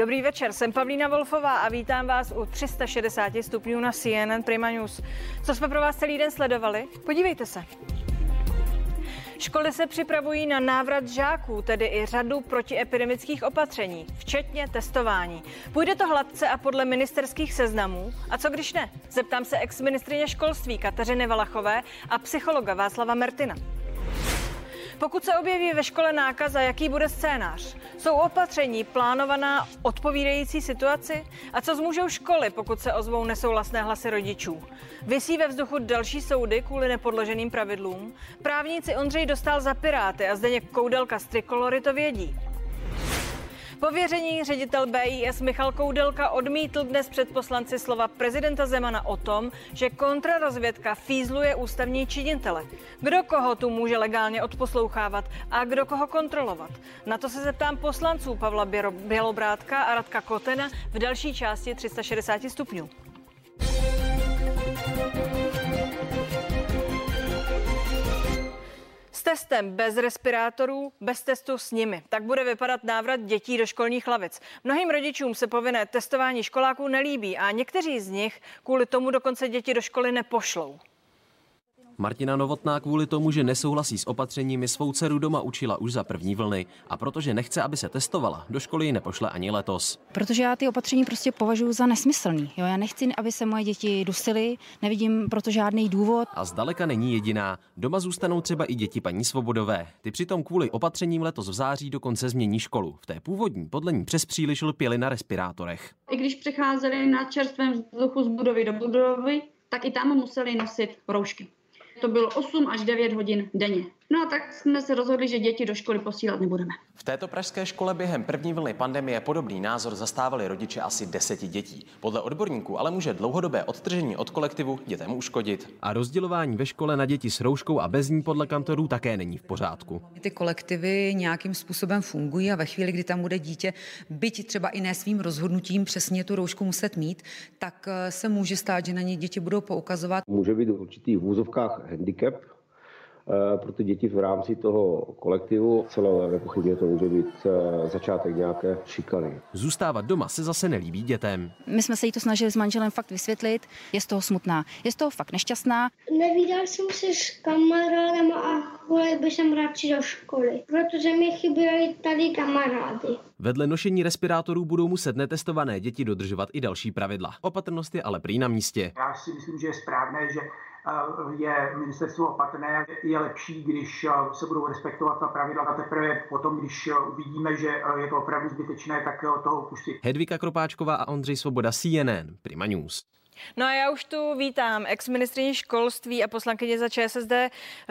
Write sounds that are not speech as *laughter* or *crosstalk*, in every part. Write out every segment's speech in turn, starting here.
Dobrý večer, jsem Pavlína Wolfová a vítám vás u 360 stupňů na CNN Prima News. Co jsme pro vás celý den sledovali? Podívejte se. Školy se připravují na návrat žáků, tedy i řadu protiepidemických opatření, včetně testování. Půjde to hladce a podle ministerských seznamů? A co když ne? Zeptám se ex-ministrině školství Kateřiny Valachové a psychologa Václava Mertina. Pokud se objeví ve škole nákaza, jaký bude scénář? Jsou opatření plánovaná odpovídající situaci? A co zmůžou školy, pokud se ozvou nesouhlasné hlasy rodičů? Vysí ve vzduchu další soudy kvůli nepodloženým pravidlům? Právníci Ondřej dostal za Piráty a zde Koudelka z Trikolory to vědí. Pověření ředitel BIS Michal Koudelka odmítl dnes před poslanci slova prezidenta Zemana o tom, že kontrarozvědka fízluje ústavní činitele. Kdo koho tu může legálně odposlouchávat a kdo koho kontrolovat? Na to se zeptám poslanců Pavla Bělobrátka a Radka Kotena v další části 360 stupňů. S testem bez respirátorů, bez testu s nimi. Tak bude vypadat návrat dětí do školních lavic. Mnohým rodičům se povinné testování školáků nelíbí a někteří z nich kvůli tomu dokonce děti do školy nepošlou. Martina Novotná kvůli tomu, že nesouhlasí s opatřeními, svou dceru doma učila už za první vlny a protože nechce, aby se testovala, do školy ji nepošle ani letos. Protože já ty opatření prostě považuji za nesmyslný. Jo, já nechci, aby se moje děti dusily, nevidím proto žádný důvod. A zdaleka není jediná. Doma zůstanou třeba i děti paní Svobodové. Ty přitom kvůli opatřením letos v září dokonce změní školu. V té původní podle ní přes příliš lpěli na respirátorech. I když přecházeli na čerstvém vzduchu z budovy do budovy, tak i tam museli nosit roušky to bylo 8 až 9 hodin denně. No a tak jsme se rozhodli, že děti do školy posílat nebudeme. V této pražské škole během první vlny pandemie podobný názor zastávali rodiče asi deseti dětí. Podle odborníků ale může dlouhodobé odtržení od kolektivu dětem uškodit. A rozdělování ve škole na děti s rouškou a bez ní podle kantorů také není v pořádku. Ty kolektivy nějakým způsobem fungují a ve chvíli, kdy tam bude dítě, byť třeba i ne svým rozhodnutím přesně tu roušku muset mít, tak eh, se může stát, že na ně děti budou poukazovat. Může být v určitých vůzovkách handicap, pro ty děti v rámci toho kolektivu. Celé nepochybně to může být eh, začátek nějaké šikany. Zůstávat doma se zase nelíbí dětem. My jsme se jí to snažili s manželem fakt vysvětlit. Je z toho smutná, je z toho fakt nešťastná. Nevídal jsem se s kamarádem a chvíli bych jsem radši do školy, protože mi chyběly tady kamarády. Vedle nošení respirátorů budou muset netestované děti dodržovat i další pravidla. Opatrnost je ale prý na místě. Já si myslím, že je správné, že je ministerstvo opatrné. Je lepší, když se budou respektovat ta pravidla a teprve potom, když uvidíme, že je to opravdu zbytečné, tak toho pustit. Hedvika Kropáčková a Ondřej Svoboda, CNN, Prima News. No a já už tu vítám ex-ministrině školství a poslankyně za ČSSD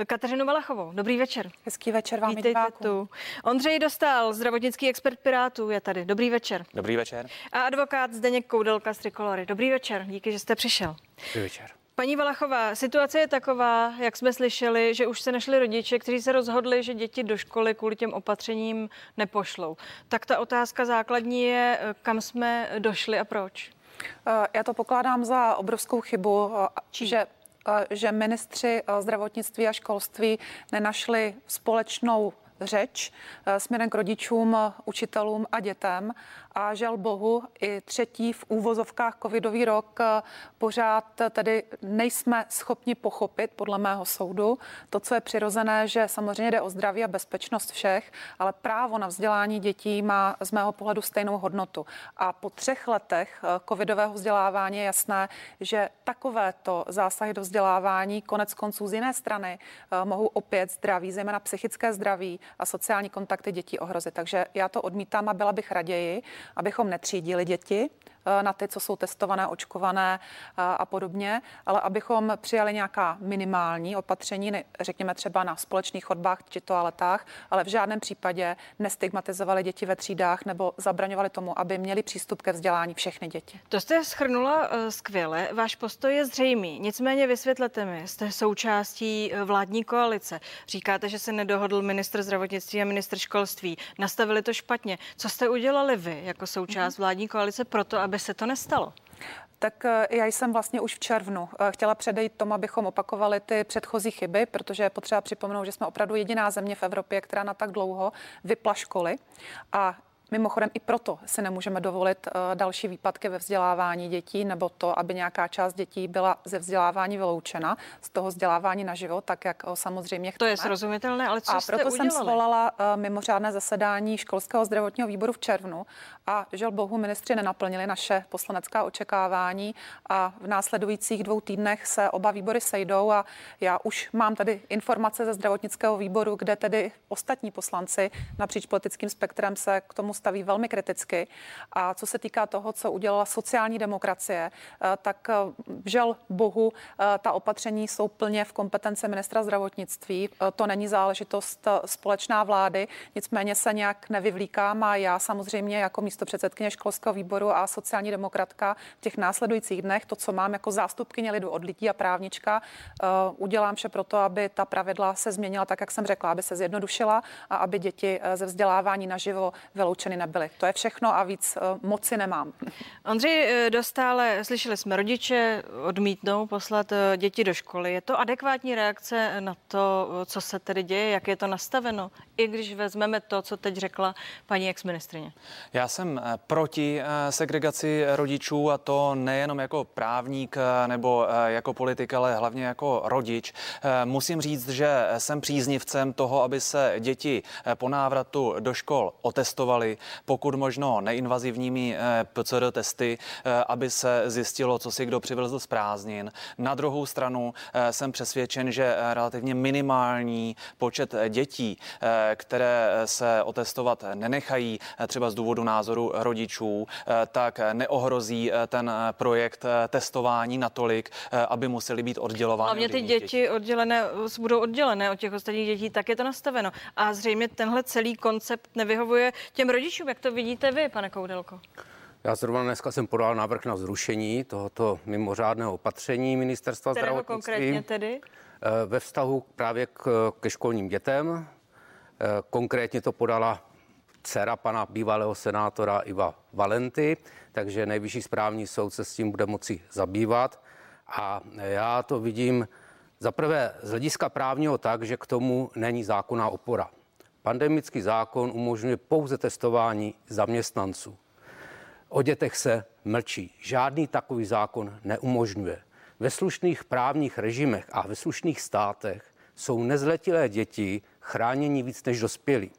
Kateřinu Valachovou. Dobrý večer. Hezký večer vám Vítejte tu. Ondřej Dostal, zdravotnický expert Pirátů je tady. Dobrý večer. Dobrý večer. A advokát Zdeněk Koudelka z Trikolory. Dobrý večer, díky, že jste přišel. Dobrý večer. Paní Valachová, situace je taková, jak jsme slyšeli, že už se našli rodiče, kteří se rozhodli, že děti do školy kvůli těm opatřením nepošlou. Tak ta otázka základní je, kam jsme došli a proč? Eh, já to pokládám za obrovskou chybu, eh, Čí? že eh, že ministři zdravotnictví a školství nenašli společnou řeč směrem k rodičům, učitelům a dětem a žel bohu i třetí v úvozovkách covidový rok eh, pořád tedy nejsme schopni pochopit, podle mého soudu, to, co je přirozené, že samozřejmě jde o zdraví a bezpečnost všech, ale právo na vzdělání dětí má z mého pohledu stejnou hodnotu. A po třech letech eh, covidového vzdělávání je jasné, že takovéto zásahy do vzdělávání konec konců z jiné strany eh, mohou opět zdraví, zejména psychické zdraví a sociální kontakty dětí ohrozit. Takže já to odmítám a byla bych raději, abychom netřídili děti, na ty, co jsou testované, očkované eh, a podobně, ale abychom přijali nějaká minimální opatření, řekněme třeba na společných chodbách či toaletách, ale v žádném případě nestigmatizovali děti ve třídách nebo zabraňovali tomu, aby měli přístup ke vzdělání všechny děti. To jste schrnula uh, skvěle. Váš postoj je zřejmý. Nicméně vysvětlete mi, jste součástí vládní koalice. Říkáte, že se nedohodl ministr zdravotnictví a ministr školství. Nastavili to špatně. Co jste udělali vy jako součást mhm. vládní koalice proto, aby se to nestalo? Tak eh, já jsem vlastně už v červnu eh, chtěla předejít tomu, abychom opakovali ty předchozí chyby, protože je potřeba připomenout, že jsme opravdu jediná země v Evropě, která na tak dlouho vypla školy. A Mimochodem i proto si nemůžeme dovolit eh, další výpadky ve vzdělávání dětí nebo to, aby nějaká část dětí byla ze vzdělávání vyloučena, z toho vzdělávání na život, tak jak eh, samozřejmě chceme. To je srozumitelné, ale co A jste proto udělali? jsem svolala eh, mimořádné zasedání školského zdravotního výboru v červnu a žel bohu ministři nenaplnili naše poslanecká očekávání a v následujících dvou týdnech se oba výbory sejdou a já už mám tady informace ze zdravotnického výboru, kde tedy ostatní poslanci napříč politickým spektrem se k tomu staví velmi kriticky. A co se týká toho, co udělala sociální demokracie, eh, tak eh, žel bohu eh, ta opatření jsou plně v kompetence ministra zdravotnictví. To není záležitost společná vlády, nicméně se nějak nevyvlíkám a já samozřejmě jako místo předsedkyně školského výboru a sociální demokratka v těch následujících dnech to, co mám jako zástupkyně lidu od lidí a právnička, udělám vše pro to, aby ta pravidla se změnila tak, jak jsem řekla, aby se zjednodušila a aby děti ze vzdělávání naživo vyloučeny nebyly. To je všechno a víc eh, moci nemám. Ondřej eh, Dostále, slyšeli jsme, rodiče odmítnou poslat eh, děti do školy. Je to adekvátní reakce na to, co se tedy děje, jak je to nastaveno, i když vezmeme to, co teď řekla paní exministrině? Já jsem proti segregaci rodičů a to nejenom jako právník nebo jako politik, ale hlavně jako rodič. Musím říct, že jsem příznivcem toho, aby se děti po návratu do škol otestovaly, pokud možno neinvazivními eh, PCR testy, eh, aby se zjistilo, co si kdo přivezl z prázdnin. Na druhou stranu eh, jsem přesvědčen, že relativně minimální počet dětí, které se otestovat nenechají, třeba z důvodu názoru rodičů, tak neohrozí ten projekt testování natolik, aby museli být oddělovány. Hlavně ty děti, děti oddělené budou oddělené od těch ostatních dětí, tak je to nastaveno. A zřejmě tenhle celý koncept nevyhovuje těm rodičům. Jak to vidíte vy, pane Koudelko? Já zrovna dneska jsem podal návrh na zrušení tohoto mimořádného opatření ministerstva Kterého zdravotnictví. konkrétně tedy? Eh, ve vztahu právě k, ke školním dětem. Eh, konkrétně to podala dcera pana bývalého senátora Iva Valenty, takže nejvyšší správní soud se s tím bude moci zabývat. A já to vidím zaprvé z hlediska právního tak, že k tomu není zákonná opora. Pandemický zákon umožňuje pouze testování zaměstnanců. O dětech se mlčí. Žádný takový zákon neumožňuje. Ve slušných právních režimech a ve slušných státech jsou nezletilé děti chráněni víc než dospělí.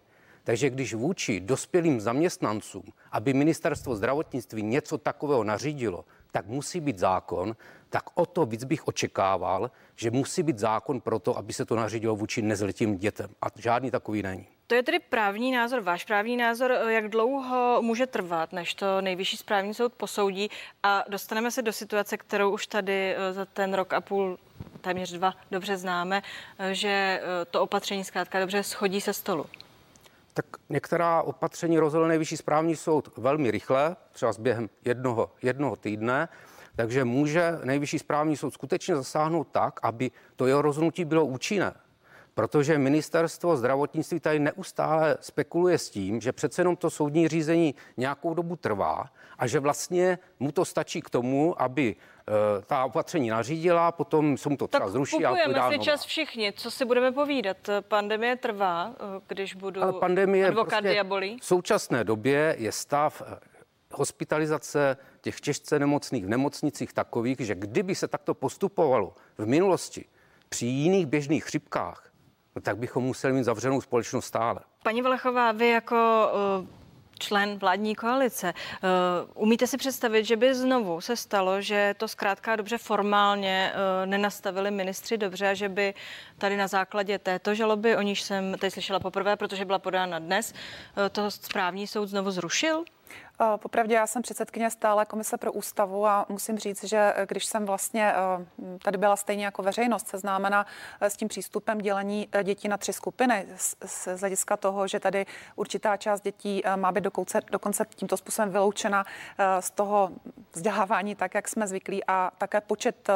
Takže když vůči dospělým zaměstnancům, aby ministerstvo zdravotnictví něco takového nařídilo, tak musí být zákon, tak o to víc bych očekával, že musí být zákon pro to, aby se to nařídilo vůči nezletým dětem. A žádný takový není. To je tedy právní názor, váš právní názor, jak dlouho může trvat, než to nejvyšší správní soud posoudí? A dostaneme se do situace, kterou už tady eh, za ten rok a půl téměř dva dobře známe, eh, že eh, to opatření zkrátka dobře schodí se stolu. Tak některá opatření rozhodl nejvyšší správní soud velmi rychle, třeba během jednoho, jednoho týdne, takže může nejvyšší správní soud skutečně zasáhnout tak, aby to jeho rozhodnutí bylo účinné protože ministerstvo zdravotnictví tady neustále spekuluje s tím, že přece jenom to soudní řízení nějakou dobu trvá a že vlastně mu to stačí k tomu, aby e, ta opatření nařídila, potom se mu to třeba tak zruší a půjdeme si čas všichni. Co si budeme povídat? Pandemie trvá, e, když budu Ale pandemie advokát prostě diabolí? V současné době je stav e, hospitalizace těch těžce nemocných v nemocnicích takových, že kdyby se takto postupovalo v minulosti při jiných běžných chřipkách, no tak bychom museli mít zavřenou společnost stále. Paní Valachová, vy jako uh člen vládní koalice. Uh, umíte si představit, že by znovu se stalo, že to zkrátka dobře formálně uh, nenastavili ministři dobře a že by tady na základě této žaloby, o níž jsem teď slyšela poprvé, protože byla podána dnes, to správní soud znovu zrušil? Eh, popravdě já jsem předsedkyně stále komise pro ústavu a musím říct, že eh, když jsem vlastně eh, tady byla stejně jako veřejnost seznámena s tím přístupem dělení dětí na tři skupiny, z hlediska toho, že tady určitá část dětí má být dokonce, dokonce tímto způsobem vyloučena z toho vzdělávání, tak jak jsme zvyklí, a také počet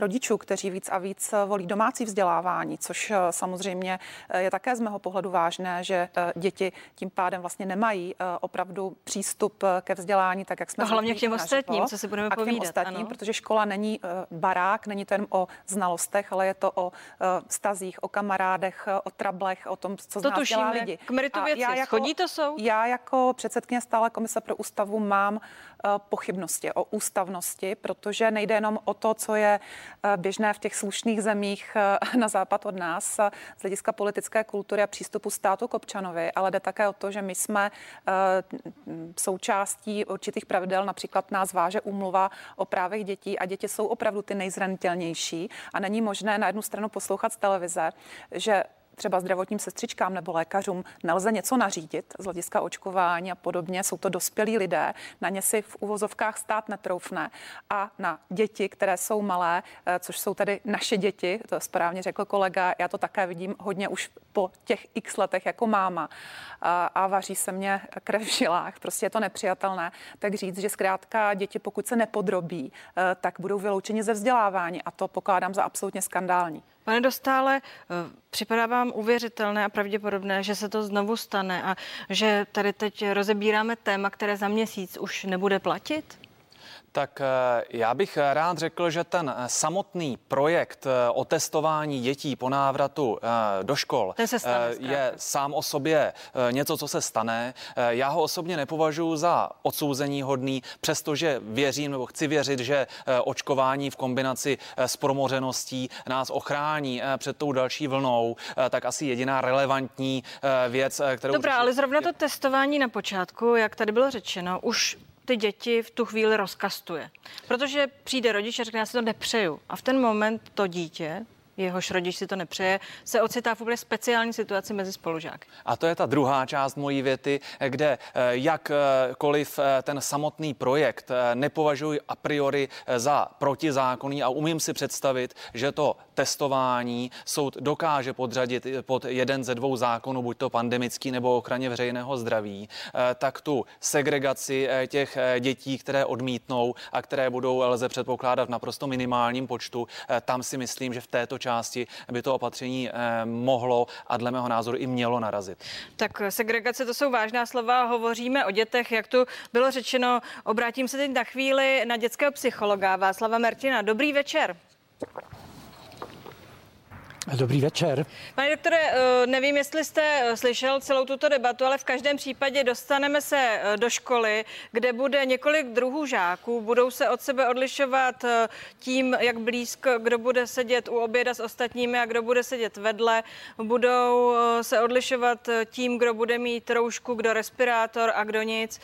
rodičů, kteří víc a víc volí domácí vzdělávání, což samozřejmě je také z mého pohledu vážné, že děti tím pádem vlastně nemají opravdu přístup ke vzdělání, tak jak jsme no, hlavně k těm ostatním, co si budeme a povídat. Ostatním, ano. protože škola není uh, barák, není to jen o znalostech, ale je to o stazích, o kamarádech, o trablech, o tom, co to tušíme. lidi. K meritu věci. Já jako, Schodí to soud? Já jako předsedkyně stále komise pro ústavu mám uh, pochybnosti o ústavnosti, protože nejde jenom o to, co je uh, běžné v těch slušných zemích uh, na západ od nás z hlediska politické kultury a přístupu státu k občanovi, ale jde také o to, že my jsme součástí určitých pravidel, například nás váže úmluva o právech dětí a děti jsou opravdu ty nejzranitelnější. A není možné na jednu stranu poslouchat z televize, že třeba zdravotním sestřičkám nebo lékařům nelze něco nařídit z hlediska očkování a podobně. Jsou to dospělí lidé, na ně si v uvozovkách stát netroufne. A na děti, které jsou malé, eh, což jsou tedy naše děti, to správně řekl kolega, já to také vidím hodně už po těch x letech jako máma a, vaří se mě krev v žilách, prostě je to nepřijatelné, tak říct, že zkrátka děti, pokud se nepodrobí, eh, tak budou vyloučeni ze vzdělávání a to pokládám za absolutně skandální. Pane Dostále, eh, připadá vám uvěřitelné a pravděpodobné, že se to znovu stane a že tady teď rozebíráme téma, které za měsíc už nebude platit? Tak eh, já bych rád řekl, že ten eh, samotný projekt eh, o testování dětí po návratu do škol stane, je sám o sobě něco, co se stane. Já ho osobně nepovažuji za odsouzení hodný, přestože věřím nebo chci věřit, že očkování v kombinaci s promořeností nás ochrání před tou další vlnou, tak asi jediná relevantní věc, kterou... Dobrá, ale zrovna to testování na počátku, jak tady bylo řečeno, už ty děti v tu chvíli rozkastuje. Protože přijde rodič a řekne, já si to nepřeju. A v ten moment to dítě, jehož rodič si to nepřeje, se ocitá v úplně speciální situaci mezi spolužáky. A to je ta druhá část mojí věty, kde eh, jakkoliv eh, ten samotný projekt eh, nepovažuji a priori za protizákonný a umím si představit, že to testování soud dokáže podřadit pod jeden ze dvou zákonů, buď to pandemický nebo ochraně veřejného zdraví, tak tu segregaci těch dětí, které odmítnou a které budou lze předpokládat v naprosto minimálním počtu, tam si myslím, že v této části by to opatření mohlo a dle mého názoru i mělo narazit. Tak segregace to jsou vážná slova, hovoříme o dětech, jak tu bylo řečeno. Obrátím se teď na chvíli na dětského psychologa Václava Mertina. Dobrý večer. Dobrý večer. Pane doktore, eh, nevím, jestli jste eh, slyšel celou tuto debatu, ale v každém případě dostaneme se eh, do školy, kde bude několik druhů žáků, budou se od sebe odlišovat tím, jak blízko, kdo bude sedět u oběda s ostatními a kdo bude sedět vedle, budou se odlišovat tím, kdo bude mít roušku, kdo respirátor a kdo nic.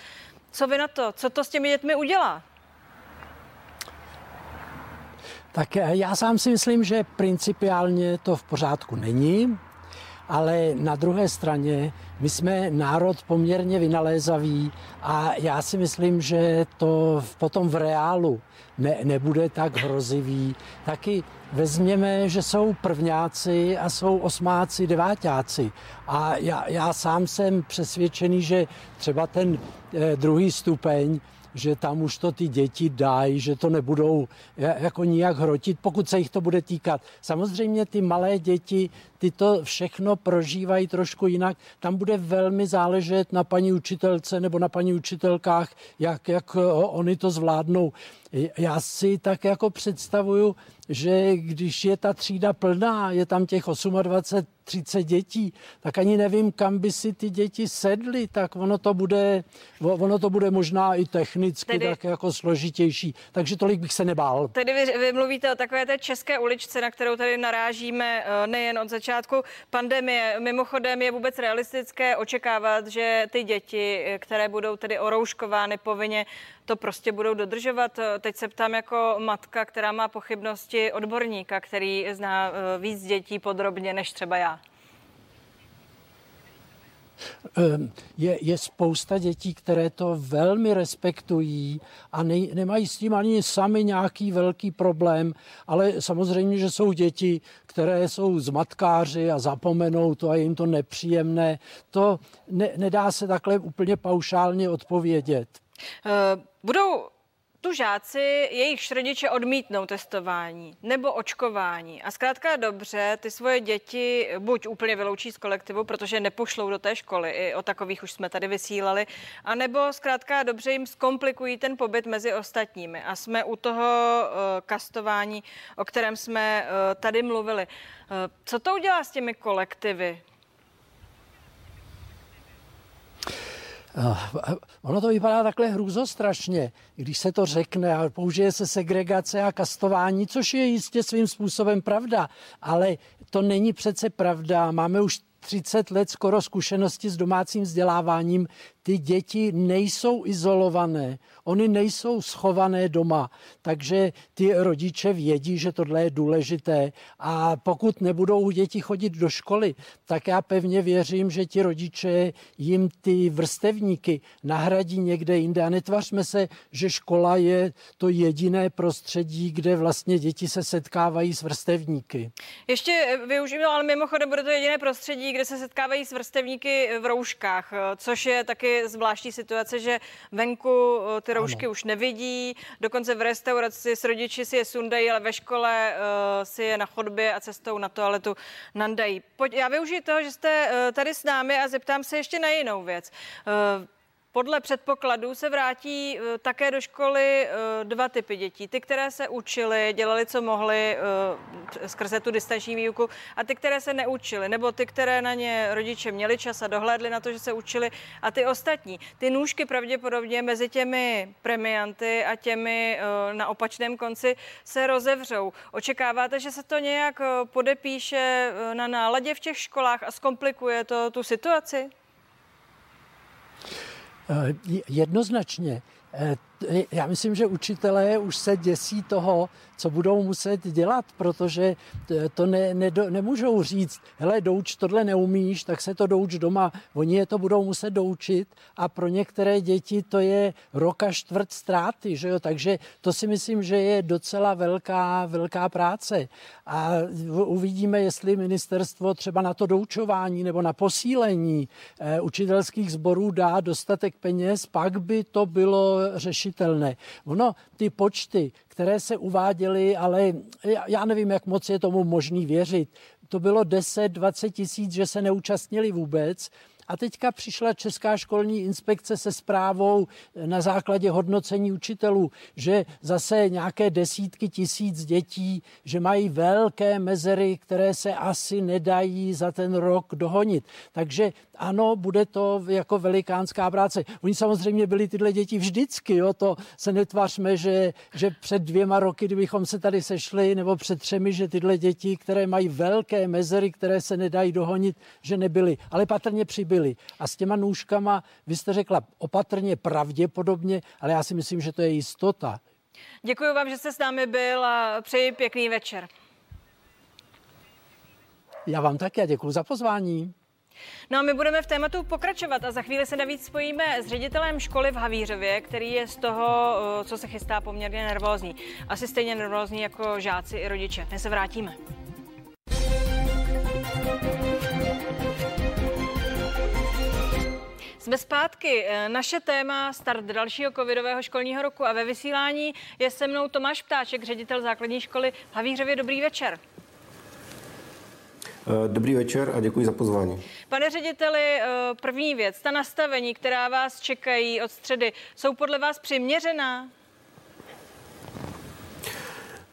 Co vy na to? Co to s těmi dětmi udělá? Tak eh, já sám si myslím, že principiálně to v pořádku není, ale na druhé straně my jsme národ poměrně vynalézavý a já si myslím, že to potom v reálu ne, nebude tak hrozivý. Taky vezměme, že jsou prvňáci a jsou osmáci, devátáci. A já, já sám jsem přesvědčený, že třeba ten eh, druhý stupeň že tam už to ty děti dají, že to nebudou jako nijak hrotit, pokud se jich to bude týkat. Samozřejmě ty malé děti, ty to všechno prožívají trošku jinak. Tam bude velmi záležet na paní učitelce nebo na paní učitelkách, jak, jak oni to zvládnou. Já si tak jako představuju, že když je ta třída plná, je tam těch 28, 30 dětí, tak ani nevím, kam by si ty děti sedly, tak ono to bude, ono to bude možná i technicky tedy, tak jako složitější. Takže tolik bych se nebál. Tedy vy, vy mluvíte o takové té české uličce, na kterou tady narážíme eh, nejen od začátku pandemie. Mimochodem je vůbec realistické očekávat, že ty děti, eh, které budou tedy orouškovány povinně, to prostě budou dodržovat. Teď se ptám jako matka, která má pochybnosti odborníka, který zná eh, víc dětí podrobně než třeba já. Ehm, je, je spousta dětí, které to velmi respektují a ne, nemají s tím ani sami nějaký velký problém, ale samozřejmě, že jsou děti, které jsou zmatkáři a zapomenou to a jim to nepříjemné. To ne, nedá se takhle úplně paušálně odpovědět. Uh, budou tu žáci, jejich rodiče odmítnou testování nebo očkování a zkrátka dobře ty svoje děti buď úplně vyloučí z kolektivu, protože nepošlou do té školy, i o takových už jsme tady vysílali, anebo zkrátka dobře jim zkomplikují ten pobyt mezi ostatními. A jsme u toho uh, kastování, o kterém jsme uh, tady mluvili. Co to udělá s těmi kolektivy? Ono to vypadá takhle hrůzostrašně, když se to řekne a použije se segregace a kastování, což je jistě svým způsobem pravda, ale to není přece pravda. Máme už 30 let skoro zkušenosti s domácím vzděláváním, ty děti nejsou izolované, oni nejsou schované doma, takže ty rodiče vědí, že tohle je důležité. A pokud nebudou děti chodit do školy, tak já pevně věřím, že ti rodiče jim ty vrstevníky nahradí někde jinde. A netvařme se, že škola je to jediné prostředí, kde vlastně děti se setkávají s vrstevníky. Ještě využiju, ale mimochodem bude to jediné prostředí, kde se setkávají s vrstevníky v rouškách, což je taky zvláštní situace, že venku eh, ty roušky ano. už nevidí, dokonce v restauraci s rodiči si je sundají, ale ve škole uh, si je na chodbě a cestou na toaletu nandají. Pojď, já využiju toho, že jste tady s námi a zeptám se ještě na jinou věc. Podle předpokladů se vrátí eh, také do školy eh, dva typy dětí. Ty, které se učily, dělali, co mohli eh, skrze tu distanční výuku, a ty, které se neučily, nebo ty, které na ně rodiče měli čas a dohlédli na to, že se učili, a ty ostatní. Ty nůžky pravděpodobně mezi těmi premianty a těmi na opačném konci se rozevřou. Očekáváte, že se to nějak podepíše na náladě v těch školách a zkomplikuje to tu situaci? Eh, jednoznačně. Eh, já myslím, že učitelé už se děsí toho, co budou muset dělat, protože to ne, ne, nemůžou říct, hele, douč, tohle neumíš, tak se to douč doma. Oni je to budou muset doučit a pro některé děti to je roka čtvrt ztráty, že jo? takže to si myslím, že je docela velká, velká práce. A uvidíme, jestli ministerstvo třeba na to doučování nebo na posílení eh, učitelských sborů dá dostatek peněz, pak by to bylo řešitelné. Ono, ty počty, které se uváděly, ale já nevím, jak moc je tomu možný věřit. To bylo 10-20 tisíc, že se neúčastnili vůbec. A teďka přišla Česká školní inspekce se zprávou na základě hodnocení učitelů, že zase nějaké desítky tisíc dětí, že mají velké mezery, které se asi nedají za ten rok dohonit. Takže ano, bude to jako velikánská práce. Oni samozřejmě byli tyhle děti vždycky, jo, to se netvařme, že, že před dvěma roky, kdybychom se tady sešli, nebo před třemi, že tyhle děti, které mají velké mezery, které se nedají dohonit, že nebyly, ale patrně přibyly. A s těma nůžkama, vy jste řekla opatrně, pravděpodobně, ale já si myslím, že to je jistota. Děkuji vám, že jste s námi byl a přeji pěkný večer. Já vám také děkuji za pozvání. No a my budeme v tématu pokračovat a za chvíli se navíc spojíme s ředitelem školy v Havířově, který je z toho, eh, co se chystá, poměrně nervózní. Asi stejně nervózní jako žáci i rodiče. My se vrátíme. Jsme zpátky. Eh, naše téma start dalšího covidového školního roku a ve vysílání je se mnou Tomáš Ptáček, ředitel základní školy v Havířově. Dobrý večer. Eh, dobrý večer a děkuji za pozvání. Pane řediteli, eh, první věc, ta nastavení, která vás čekají od středy, jsou podle vás přiměřená?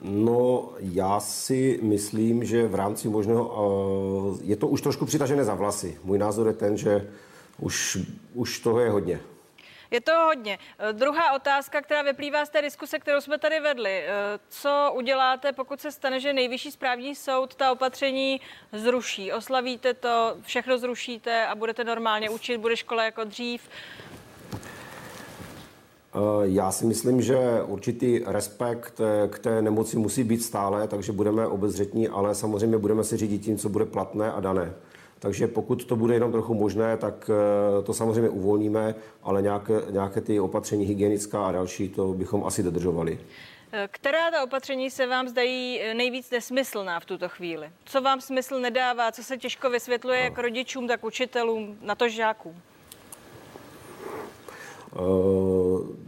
No, já si myslím, že v rámci možného, je to už trošku přitažené za vlasy. Můj názor je ten, že už, už toho je hodně. Je to hodně. Eh, druhá otázka, která vyplývá z té diskuse, kterou jsme tady vedli. Eh, co uděláte, pokud se stane, že nejvyšší správní soud ta opatření zruší? Oslavíte to, všechno zrušíte a budete normálně učit, bude škola jako dřív? Eh, já si myslím, že určitý respekt k té nemoci musí být stále, takže budeme obezřetní, ale samozřejmě budeme se řídit tím, co bude platné a dané. Takže pokud to bude jenom trochu možné, tak eh, to samozřejmě uvolníme, ale nějaké, nějaké ty opatření hygienická a další, to bychom asi dodržovali. Eh, která ta opatření se vám zdají eh, nejvíc nesmyslná v tuto chvíli? Co vám smysl nedává, co se těžko vysvětluje no. jak rodičům, tak učitelům, na to žákům?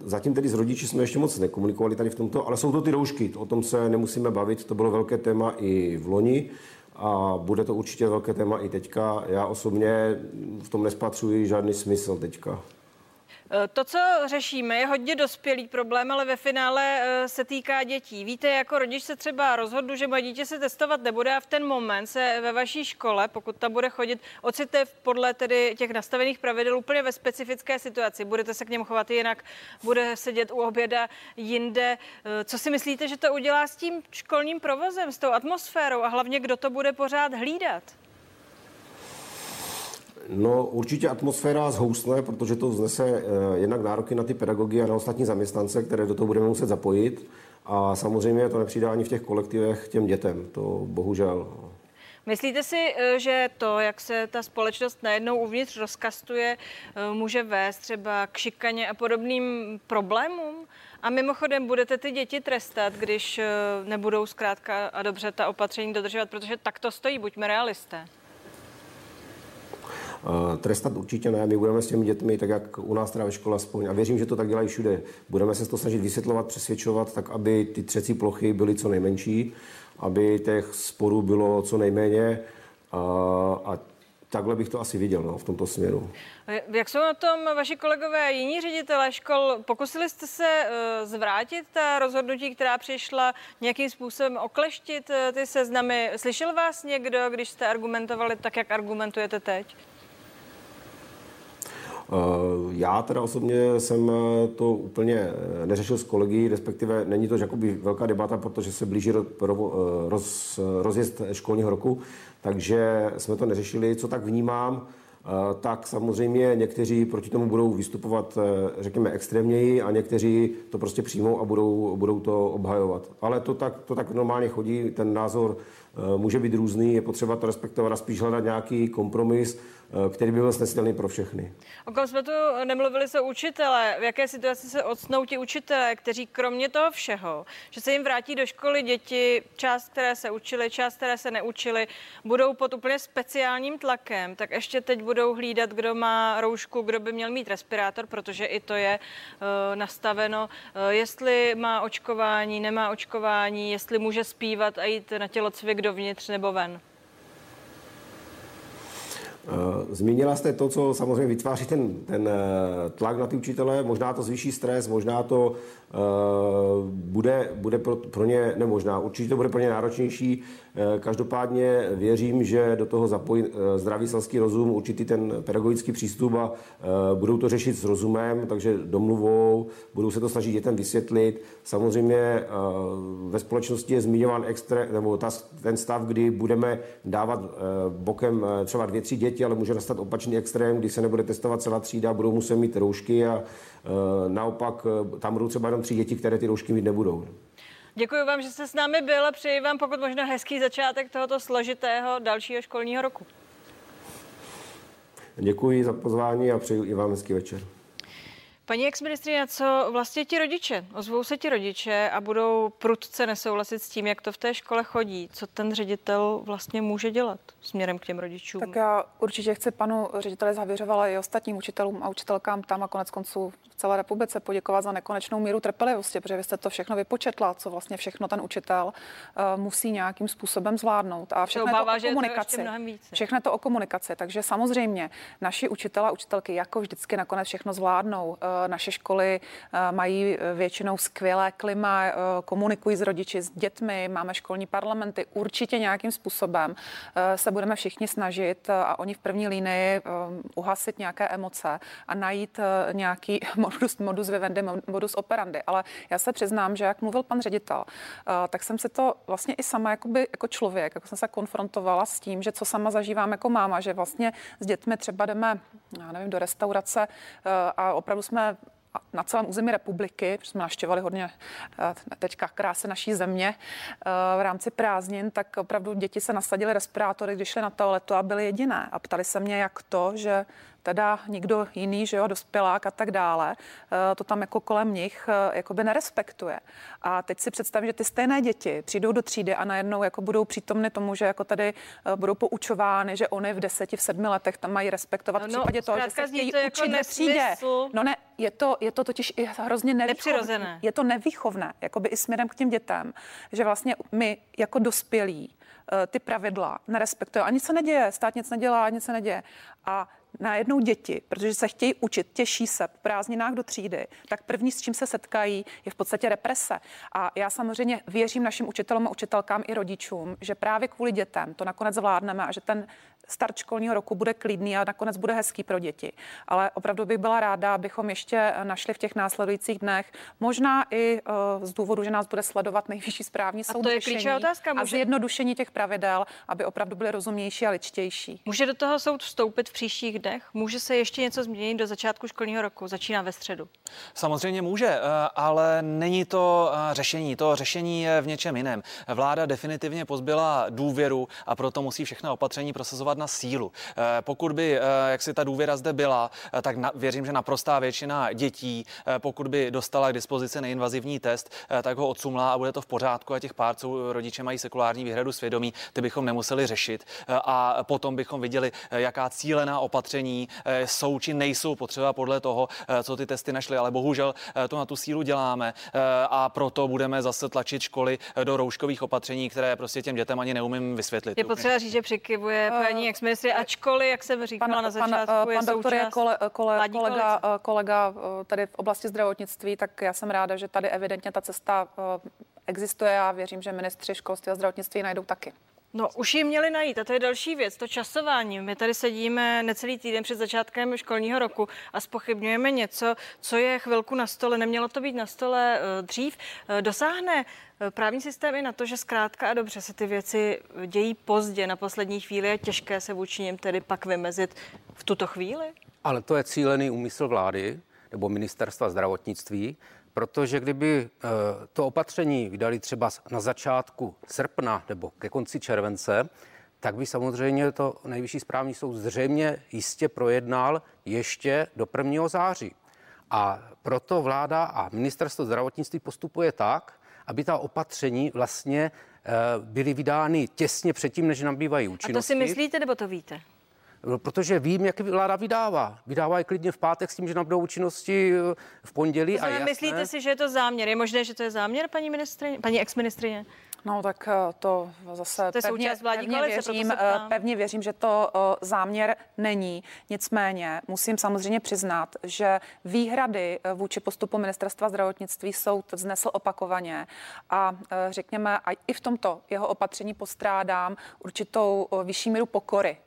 zatím tedy s rodiči jsme ještě moc nekomunikovali tady v tomto, ale jsou to ty roušky, o tom se nemusíme bavit, to bylo velké téma i v loni a bude to určitě velké téma i teďka. Já osobně v tom nespatřuji žádný smysl teďka. Eh, to, co řešíme, je hodně dospělý problém, ale ve finále eh, se týká dětí. Víte, jako rodič se třeba rozhodnu, že moje dítě se testovat nebude a v ten moment se ve vaší škole, pokud ta bude chodit, ocite podle tedy těch nastavených pravidel úplně ve specifické situaci. Budete se k němu chovat jinak, bude sedět u oběda jinde. Eh, co si myslíte, že to udělá s tím školním provozem, s tou atmosférou a hlavně kdo to bude pořád hlídat? No určitě atmosféra zhoustne, protože to vznese eh, jednak nároky na ty pedagogy a na ostatní zaměstnance, které do toho budeme muset zapojit. A samozřejmě to nepřidá ani v těch kolektivech těm dětem, to bohužel. Myslíte si, eh, že to, jak se ta společnost najednou uvnitř rozkastuje, eh, může vést třeba k šikaně a podobným problémům? A mimochodem budete ty děti trestat, když nebudou zkrátka a dobře ta opatření dodržovat, protože tak to stojí, buďme realisté. Trestat určitě ne, my budeme s těmi dětmi, tak jak u nás teda ve škole aspoň, a věřím, že to tak dělají všude, budeme se to snažit vysvětlovat, přesvědčovat, tak aby ty třecí plochy byly co nejmenší, aby těch sporů bylo co nejméně a, a takhle bych to asi viděl no, v tomto směru. Jak jsou na tom vaši kolegové a jiní ředitelé škol? Pokusili jste se uh, zvrátit ta rozhodnutí, která přišla nějakým způsobem okleštit ty seznamy? Slyšel vás někdo, když jste argumentovali tak, jak argumentujete teď? Eh, já teda osobně jsem eh, to úplně eh, neřešil s kolegy, respektive není to jakoby velká debata, protože se blíží roz, rozjezd školního roku, takže jsme to neřešili. Co tak vnímám, tak samozřejmě někteří proti tomu budou vystupovat, řekněme, extrémněji a někteří to prostě přijmou a budou, budou to obhajovat. Ale to tak, to tak normálně chodí, ten názor může být různý, je potřeba to respektovat a spíš hledat nějaký kompromis, který by byl snesitelný pro všechny. O kom jsme tu nemluvili, jsou učitele. V jaké situaci se odsnou ti učitelé, kteří kromě toho všeho, že se jim vrátí do školy děti, část, které se učili, část, které se neučili, budou pod úplně speciálním tlakem, tak ještě teď budou hlídat, kdo má roušku, kdo by měl mít respirátor, protože i to je uh, nastaveno, uh, jestli má očkování, nemá očkování, jestli může zpívat a jít na tělocvik dovnitř nebo ven. Eh, zmínila jste to, co samozřejmě vytváří ten, ten eh, tlak na ty učitele, možná to zvýší stres, možná to Eh, bude, bude pro, pro ně nemožná. Určitě to bude pro ně náročnější. Každopádně věřím, že do toho zapojí zdravý selský rozum, určitý ten pedagogický přístup a budou to řešit s rozumem, takže domluvou, budou se to snažit dětem vysvětlit. Samozřejmě ve společnosti je zmiňován extré, nebo ta, ten stav, kdy budeme dávat bokem třeba dvě, tři děti, ale může nastat opačný extrém, kdy se nebude testovat celá třída, budou muset mít roušky a naopak tam budou třeba jenom tři děti, které ty roušky mít nebudou. Děkuji vám, že jste s námi byl a přeji vám pokud možno hezký začátek tohoto složitého dalšího školního roku. Děkuji za pozvání a přeji i vám hezký večer. Paní exministrině, co vlastně ti rodiče? Ozvou se ti rodiče a budou prudce nesouhlasit s tím, jak to v té škole chodí. Co ten ředitel vlastně může dělat směrem k těm rodičům? Tak já určitě chci panu řediteli Zavěřovala i ostatním učitelům a učitelkám tam a konec konců v celé republice poděkovat za nekonečnou míru trpělivosti, protože vy jste to všechno vypočetla, co vlastně všechno ten učitel uh, musí nějakým způsobem zvládnout. A všechno obává, je to o komunikaci. To všechno to o komunikaci. Takže samozřejmě naši učitelé a učitelky jako vždycky nakonec všechno zvládnou. Uh, naše školy uh, mají většinou skvělé klima, uh, komunikují s rodiči, s dětmi, máme školní parlamenty. Určitě nějakým způsobem se budeme všichni snažit a oni v první linii uhasit nějaké emoce a najít nějaký *laughs* modus, modus vivendi, modus operandi. Ale já se přiznám, že jak mluvil pan ředitel, eh, tak jsem se to vlastně i sama jakoby, jako člověk, jako jsem se konfrontovala s tím, že co sama zažívám jako máma, že vlastně s dětmi třeba jdeme, já nevím, do restaurace eh, a opravdu jsme na celém území republiky, protože jsme naštěvovali hodně eh, teďka krásy naší země v rámci prázdnin, tak opravdu děti se nasadily respirátory, když šly na toaletu a byly jediné. A ptali se mě, jak to, že teda nikdo jiný, že jo, dospělák a tak dále, eh, to tam jako kolem nich eh, jakoby nerespektuje. A teď si představím, že ty stejné děti přijdou do třídy a najednou jako budou přítomny tomu, že jako tady eh, budou poučovány, že oni v deseti, v sedmi letech tam mají respektovat no, v případě toho, že se chtějí to jako učit ve třídě. No ne, je to, je to totiž i hrozně nevýchovné. Je to nevýchovné, jakoby i směrem k těm dětem, že vlastně my jako dospělí eh, ty pravidla nerespektujeme. A nic se neděje, stát nic nedělá, nic se neděje. A najednou děti, protože se chtějí učit, těší se po prázdninách do třídy, tak první, s čím se setkají, je v podstatě represe. A já samozřejmě věřím našim učitelům a učitelkám i rodičům, že právě kvůli dětem to nakonec zvládneme a že ten start školního roku bude klidný a nakonec bude hezký pro děti. Ale opravdu bych byla ráda, abychom ještě našli v těch následujících dnech, možná i uh, z důvodu, že nás bude sledovat nejvyšší správní soud. A to je klíčová otázka. Může... A zjednodušení těch pravidel, aby opravdu byly rozumnější a ličtější. Může do toho soud vstoupit v příštích dnech? Může se ještě něco změnit do začátku školního roku? Začíná ve středu. Samozřejmě může, eh, ale není to eh, řešení. To řešení je v něčem jiném. Vláda definitivně pozbyla důvěru a proto musí všechna opatření prosazovat na sílu. Eh, pokud by, jak si ta důvěra zde byla, tak na, věřím, že naprostá většina dětí, pokud by dostala k dispozici neinvazivní test, tak ho odsumlá a bude to v pořádku a těch pár, co rodiče mají sekulární výhradu svědomí, ty bychom nemuseli řešit. A potom bychom viděli, jaká cílená opatření jsou či nejsou potřeba podle toho, co ty testy našly ale bohužel eh, to na tu sílu děláme eh, a proto budeme zase tlačit školy eh, do rouškových opatření, které prostě těm dětem ani neumím vysvětlit. Je potřeba říct, že přikivuje paní ex ačkoliv, jak jsem říkala pan, na začátku, pan, je pan doktor je kole, kole, kolega, kolega tady v oblasti zdravotnictví, tak já jsem ráda, že tady evidentně ta cesta existuje a věřím, že ministři školství a zdravotnictví najdou taky. No, už ji měli najít a to je další věc, to časování. My tady sedíme necelý týden před začátkem školního roku a spochybňujeme něco, co je chvilku na stole. Nemělo to být na stole uh, dřív. Uh, dosáhne uh, právní systém i na to, že zkrátka a dobře se ty věci dějí pozdě, na poslední chvíli je těžké se vůči nim tedy pak vymezit v tuto chvíli? Ale to je cílený úmysl vlády nebo ministerstva zdravotnictví, Protože kdyby eh, to opatření vydali třeba na začátku srpna nebo ke konci července, tak by samozřejmě to nejvyšší správní soud zřejmě jistě projednal ještě do 1. září. A proto vláda a ministerstvo zdravotnictví postupuje tak, aby ta opatření vlastně eh, byly vydány těsně předtím, než nabývají účinnosti. A to si myslíte, nebo to víte? No, protože vím, jak vláda vydává. Vydává je klidně v pátek s tím, že nabudou účinnosti eh, v pondělí. To a jasné... Myslíte si, že je to záměr? Je možné, že to je záměr, paní, ministrině, paní ex-ministrině? No tak eh, to zase to pevně, pevně, věřím, eh, pevně věřím, že to záměr není. Nicméně musím samozřejmě přiznat, že výhrady vůči postupu ministerstva zdravotnictví soud vznesl opakovaně a řekněme, a i v tomto jeho opatření postrádám určitou vyšší míru pokory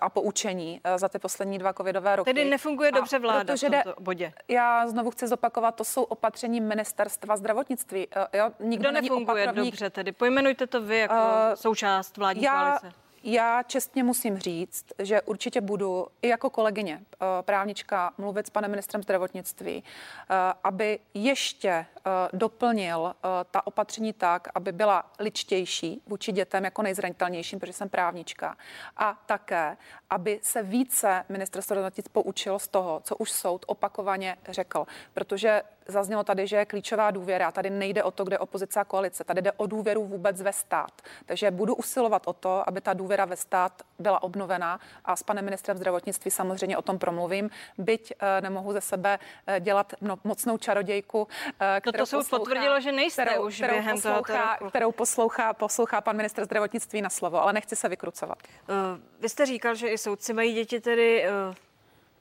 a poučení eh, za ty poslední dva covidové roky. Tedy nefunguje dobře vláda v tomto bodě. Já znovu chci zopakovat, to jsou opatření ministerstva zdravotnictví. Eh, jo, nikdo Kdo nefunguje opatrovník. dobře, tedy pojmenujte to vy jako uh, součást vládní já, koalice. Já čestně musím říct, že určitě budu i jako kolegyně právnička mluvit s panem ministrem zdravotnictví, aby ještě doplnil ta opatření tak, aby byla ličtější vůči dětem jako nejzranitelnějším, protože jsem právnička. A také, aby se více ministerstvo zdravotnictví poučilo z toho, co už soud opakovaně řekl. Protože Zaznělo tady, že je klíčová důvěra. Tady nejde o to, kde opozice a koalice. Tady jde o důvěru vůbec ve stát. Takže budu usilovat o to, aby ta důvěra ve stát byla obnovena a s panem ministrem zdravotnictví samozřejmě o tom promluvím. Byť uh, nemohu ze sebe uh, dělat no, mocnou čarodějku, uh, kterou to soud potvrdilo, že nejste kterou, už kterou během poslouchá, roku. Kterou poslouchá, poslouchá pan ministr zdravotnictví na slovo, ale nechci se vykrucovat. Uh, vy jste říkal, že i soudci mají děti tedy uh,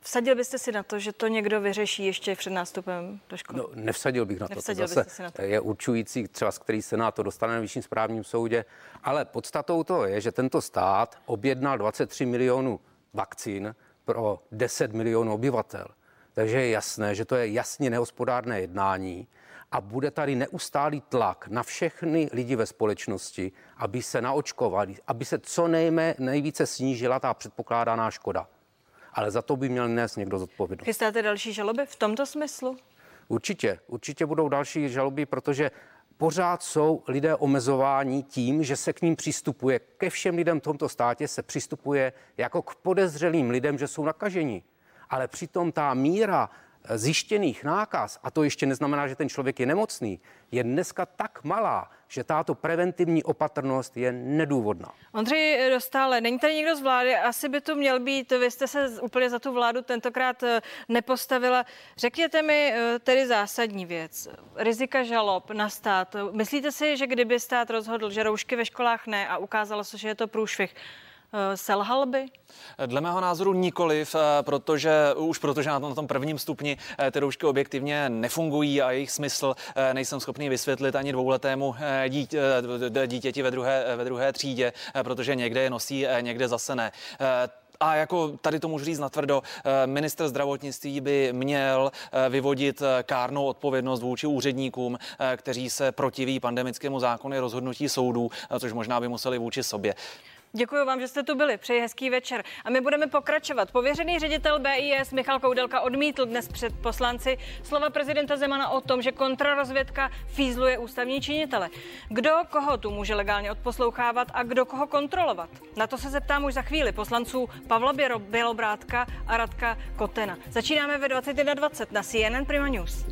Vsadil byste si na to, že to někdo vyřeší ještě před nástupem do školy? No, nevsadil bych na nevsadil to. To zase na to. je určující, třeba z který senát to dostane na vyšším správním soudě. Ale podstatou to je, že tento stát objednal 23 milionů vakcín pro 10 milionů obyvatel. Takže je jasné, že to je jasně nehospodárné jednání a bude tady neustálý tlak na všechny lidi ve společnosti, aby se naočkovali, aby se co nejmé, nejvíce snížila ta předpokládaná škoda ale za to by měl nést někdo zodpovědnost. Chystáte další žaloby v tomto smyslu? Určitě, určitě budou další žaloby, protože pořád jsou lidé omezováni tím, že se k ním přistupuje, ke všem lidem v tomto státě se přistupuje jako k podezřelým lidem, že jsou nakaženi. Ale přitom ta míra zjištěných nákaz, a to ještě neznamená, že ten člověk je nemocný, je dneska tak malá, že tato preventivní opatrnost je nedůvodná. Ondřej Dostále, není tady někdo z vlády, asi by tu měl být, vy jste se úplně za tu vládu tentokrát eh, nepostavila. Řekněte mi eh, tedy zásadní věc. Rizika žalob na stát. Myslíte si, že kdyby stát rozhodl, že roušky ve školách ne a ukázalo se, že je to průšvih, selhal by? Dle mého názoru nikoliv, eh, protože už protože na tom, na tom prvním stupni eh, ty roušky objektivně nefungují a jejich smysl nejsem schopný vysvětlit ani dvouletému dítě, dítěti ve druhé, ve druhé třídě, protože někde je nosí, někde zase ne a jako tady to můžu říct natvrdo, minister zdravotnictví by měl vyvodit kárnou odpovědnost vůči úředníkům, kteří se protiví pandemickému zákonu rozhodnutí soudů, což možná by museli vůči sobě. Děkuji vám, že jste tu byli. Přeji hezký večer. A my budeme pokračovat. Pověřený ředitel BIS Michal Koudelka odmítl dnes před poslanci slova prezidenta Zemana o tom, že kontrarozvědka fízluje ústavní činitele. Kdo koho tu může legálně odposlouchávat a kdo koho kontrolovat? Na to se zeptám už za chvíli poslanců Pavla Bělobrátka a Radka Kotena. Začínáme ve 21.20 na CNN Prima News.